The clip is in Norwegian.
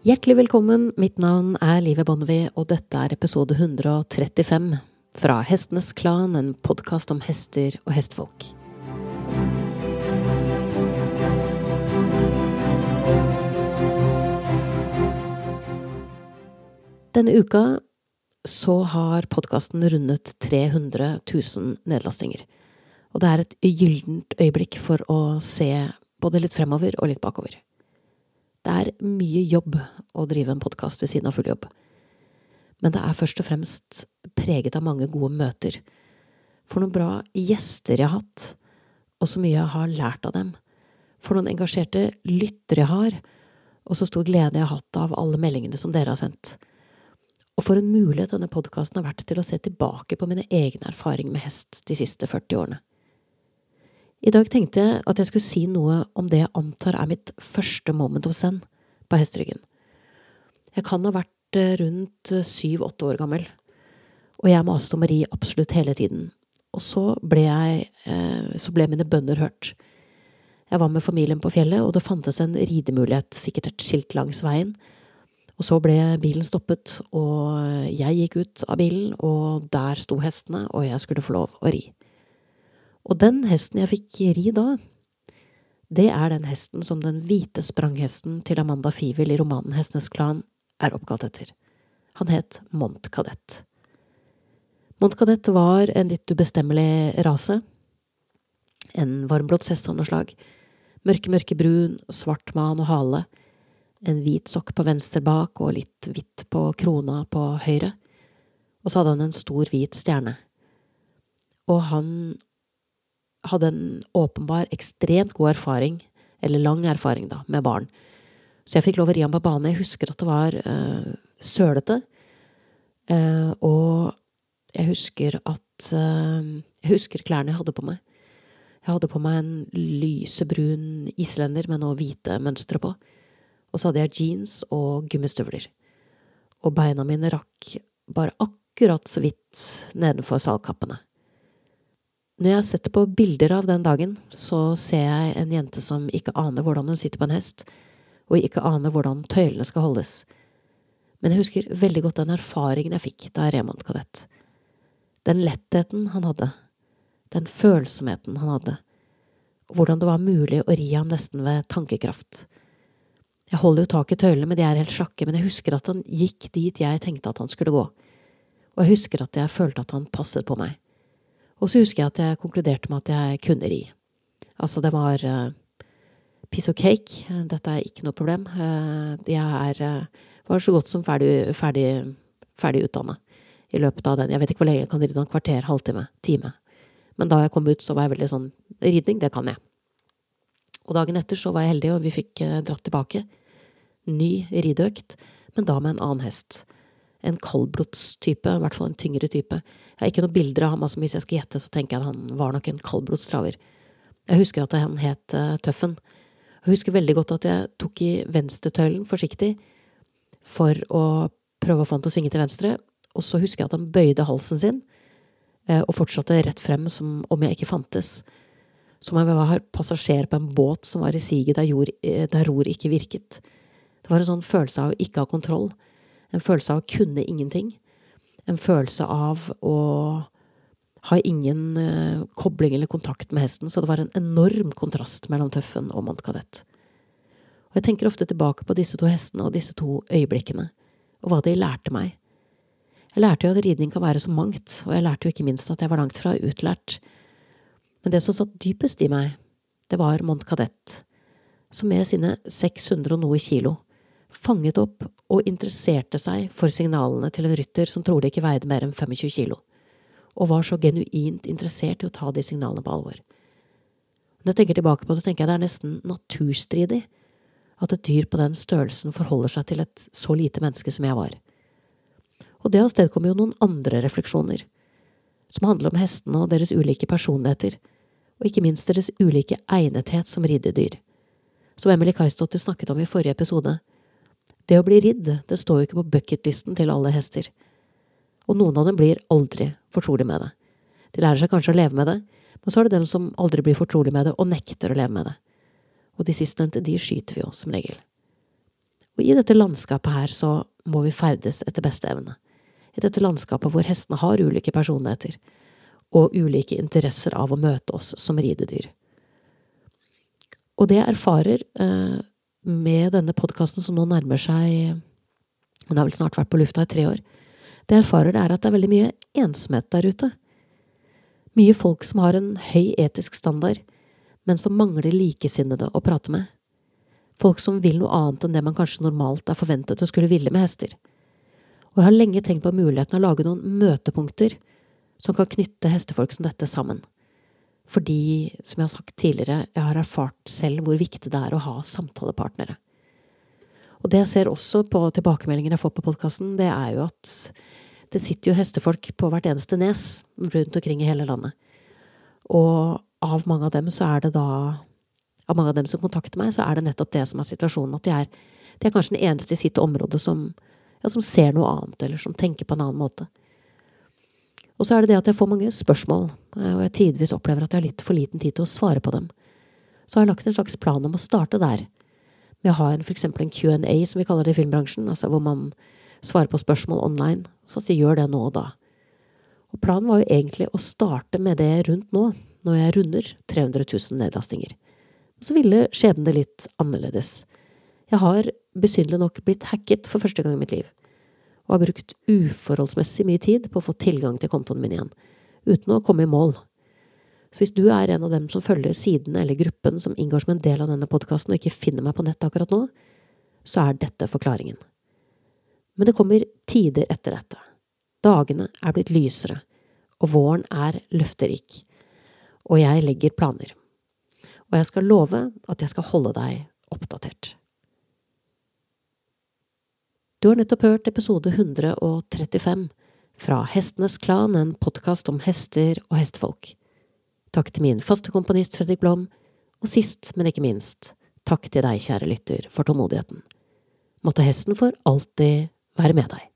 Hjertelig velkommen, mitt navn er Live Bonnevie, og dette er episode 135 fra Hestenes Klan, en podkast om hester og hestfolk. Denne uka så har podkasten rundet 300 000 nedlastinger. Og det er et gyllent øyeblikk for å se både litt fremover og litt bakover. Det er mye jobb å drive en podkast ved siden av full jobb. Men det er først og fremst preget av mange gode møter. For noen bra gjester jeg har hatt, og så mye jeg har lært av dem. For noen engasjerte lyttere jeg har, og så stor glede jeg har hatt av alle meldingene som dere har sendt. Og for en mulighet denne podkasten har vært til å se tilbake på mine egne erfaringer med hest de siste 40 årene. I dag tenkte jeg at jeg skulle si noe om det jeg antar er mitt første moment of zen på hesteryggen. Jeg kan ha vært eh, rundt eh, syv–åtte år gammel, og jeg maste om ri absolutt hele tiden. Og så ble jeg… Eh, så ble mine bønner hørt. Jeg var med familien på fjellet, og det fantes en ridemulighet, sikkert et skilt langs veien. Og så ble bilen stoppet, og jeg gikk ut av bilen, og der sto hestene, og jeg skulle få lov å ri. Og den hesten jeg fikk ri da, det er den hesten som den hvite spranghesten til Amanda Fivel i romanen Hestenes Klan er oppkalt etter. Han het Mont Kadett. Mont Kadett var en litt ubestemmelig rase. En varmblodshest av noe slag. Mørke, mørke brun, svart man og hale. En hvit sokk på venstre bak og litt hvitt på krona på høyre. Og så hadde han en stor, hvit stjerne. Og han hadde en åpenbar ekstremt god erfaring, eller lang erfaring, da, med barn. Så jeg fikk lov å ri ham på bane. Jeg husker at det var uh, sølete. Uh, og jeg husker at uh, Jeg husker klærne jeg hadde på meg. Jeg hadde på meg en lysebrun islender med noe hvite mønstre på. Og så hadde jeg jeans og gummistøvler. Og beina mine rakk bare akkurat så vidt nedenfor salkappene. Når jeg har sett på bilder av den dagen, så ser jeg en jente som ikke aner hvordan hun sitter på en hest, og ikke aner hvordan tøylene skal holdes. Men jeg husker veldig godt den erfaringen jeg fikk da jeg remont kadett. Den lettheten han hadde, den følsomheten han hadde, og hvordan det var mulig å ri ham nesten ved tankekraft. Jeg holder jo tak i tøylene, men de er helt slakke, men jeg husker at han gikk dit jeg tenkte at han skulle gå, og jeg husker at jeg følte at han passet på meg. Og så husker jeg at jeg konkluderte med at jeg kunne ri. Altså, det var uh, piece of cake. Dette er ikke noe problem. Uh, jeg er, uh, var så godt som ferdig, ferdig, ferdig utdanna i løpet av den. Jeg vet ikke hvor lenge jeg kan ri, en kvarter, halvtime, time. Men da jeg kom ut, så var jeg veldig sånn Ridning, det kan jeg. Og dagen etter så var jeg heldig, og vi fikk dratt tilbake. Ny rideøkt, men da med en annen hest en kaldblodstype, i hvert fall en tyngre type. Jeg har ikke noen bilder av ham, altså hvis jeg skal gjette, så tenker jeg at han var nok en kaldblodstraver. Jeg husker at han het uh, Tøffen. Jeg husker veldig godt at jeg tok i venstretøylen forsiktig for å prøve å få han til å svinge til venstre, og så husker jeg at han bøyde halsen sin uh, og fortsatte rett frem som om jeg ikke fantes. Som om jeg var passasjer på en båt som var i siget der, jord, eh, der ror ikke virket. Det var en sånn følelse av å ikke ha kontroll en følelse av å kunne ingenting. En følelse av å ha ingen uh, kobling eller kontakt med hesten, så det var en enorm kontrast mellom Tøffen og Montkadett. Og jeg tenker ofte tilbake på disse to hestene og disse to øyeblikkene, og hva de lærte meg. Jeg lærte jo at ridning kan være så mangt, og jeg lærte jo ikke minst at jeg var langt fra utlært. Men det som satt dypest i meg, det var Montkadett, som med sine 600 og noe kilo fanget opp og interesserte seg for signalene til en rytter som trolig ikke veide mer enn 25 kilo, og var så genuint interessert i å ta de signalene på alvor. Når jeg tenker tilbake på det, tenker jeg det er nesten naturstridig at et dyr på den størrelsen forholder seg til et så lite menneske som jeg var. Og det avstedkommer jo noen andre refleksjoner, som handler om hestene og deres ulike personligheter, og ikke minst deres ulike egnethet som ridedyr. Som Emily Kajstotter snakket om i forrige episode, det å bli ridd, det står jo ikke på bucketlisten til alle hester. Og noen av dem blir aldri fortrolig med det. De lærer seg kanskje å leve med det, men så er det dem som aldri blir fortrolig med det og nekter å leve med det. Og de sistnevnte, de skyter vi jo, som regel. Og i dette landskapet her så må vi ferdes etter beste evne. I dette landskapet hvor hestene har ulike personligheter og ulike interesser av å møte oss som ridedyr. Og det jeg erfarer eh, med denne podkasten som nå nærmer seg Den har vel snart vært på lufta i tre år. Det jeg erfarer, det er at det er veldig mye ensomhet der ute. Mye folk som har en høy etisk standard, men som mangler likesinnede å prate med. Folk som vil noe annet enn det man kanskje normalt er forventet å skulle ville med hester. Og jeg har lenge tenkt på muligheten å lage noen møtepunkter som kan knytte hestefolk som dette sammen. Fordi, som jeg har sagt tidligere, jeg har erfart selv hvor viktig det er å ha samtalepartnere. Og det jeg ser også på tilbakemeldinger jeg får på podkasten, det er jo at det sitter jo hestefolk på hvert eneste nes rundt omkring i hele landet. Og av mange av dem så er det da Av mange av dem som kontakter meg, så er det nettopp det som er situasjonen. At de er, de er kanskje den eneste i sitt område som, ja, som ser noe annet, eller som tenker på en annen måte. Og så er det det at jeg får mange spørsmål, eh, og jeg tidvis opplever at jeg har litt for liten tid til å svare på dem. Så har jeg lagt en slags plan om å starte der, med å ha en, for eksempel en Q&A, som vi kaller det i filmbransjen, altså hvor man svarer på spørsmål online, så at de gjør det nå og da. Og planen var jo egentlig å starte med det rundt nå, når jeg runder 300 000 nedlastinger. Så ville skjebnen det litt annerledes. Jeg har besynderlig nok blitt hacket for første gang i mitt liv, og har brukt uforholdsmessig mye tid på å få tilgang til kontoen min igjen, uten å komme i mål. Så hvis du er en av dem som følger sidene eller gruppen som inngår som en del av denne podkasten og ikke finner meg på nett akkurat nå, så er dette forklaringen. Men det kommer tider etter dette. Dagene er blitt lysere, og våren er løfterik og jeg legger planer. Og jeg skal love at jeg skal holde deg oppdatert. Du har nettopp hørt episode 135 fra Hestenes Klan, en podkast om hester og hestefolk. Takk til min faste komponist Fredrik Blom, og sist, men ikke minst, takk til deg, kjære lytter, for tålmodigheten. Måtte hesten for alltid være med deg.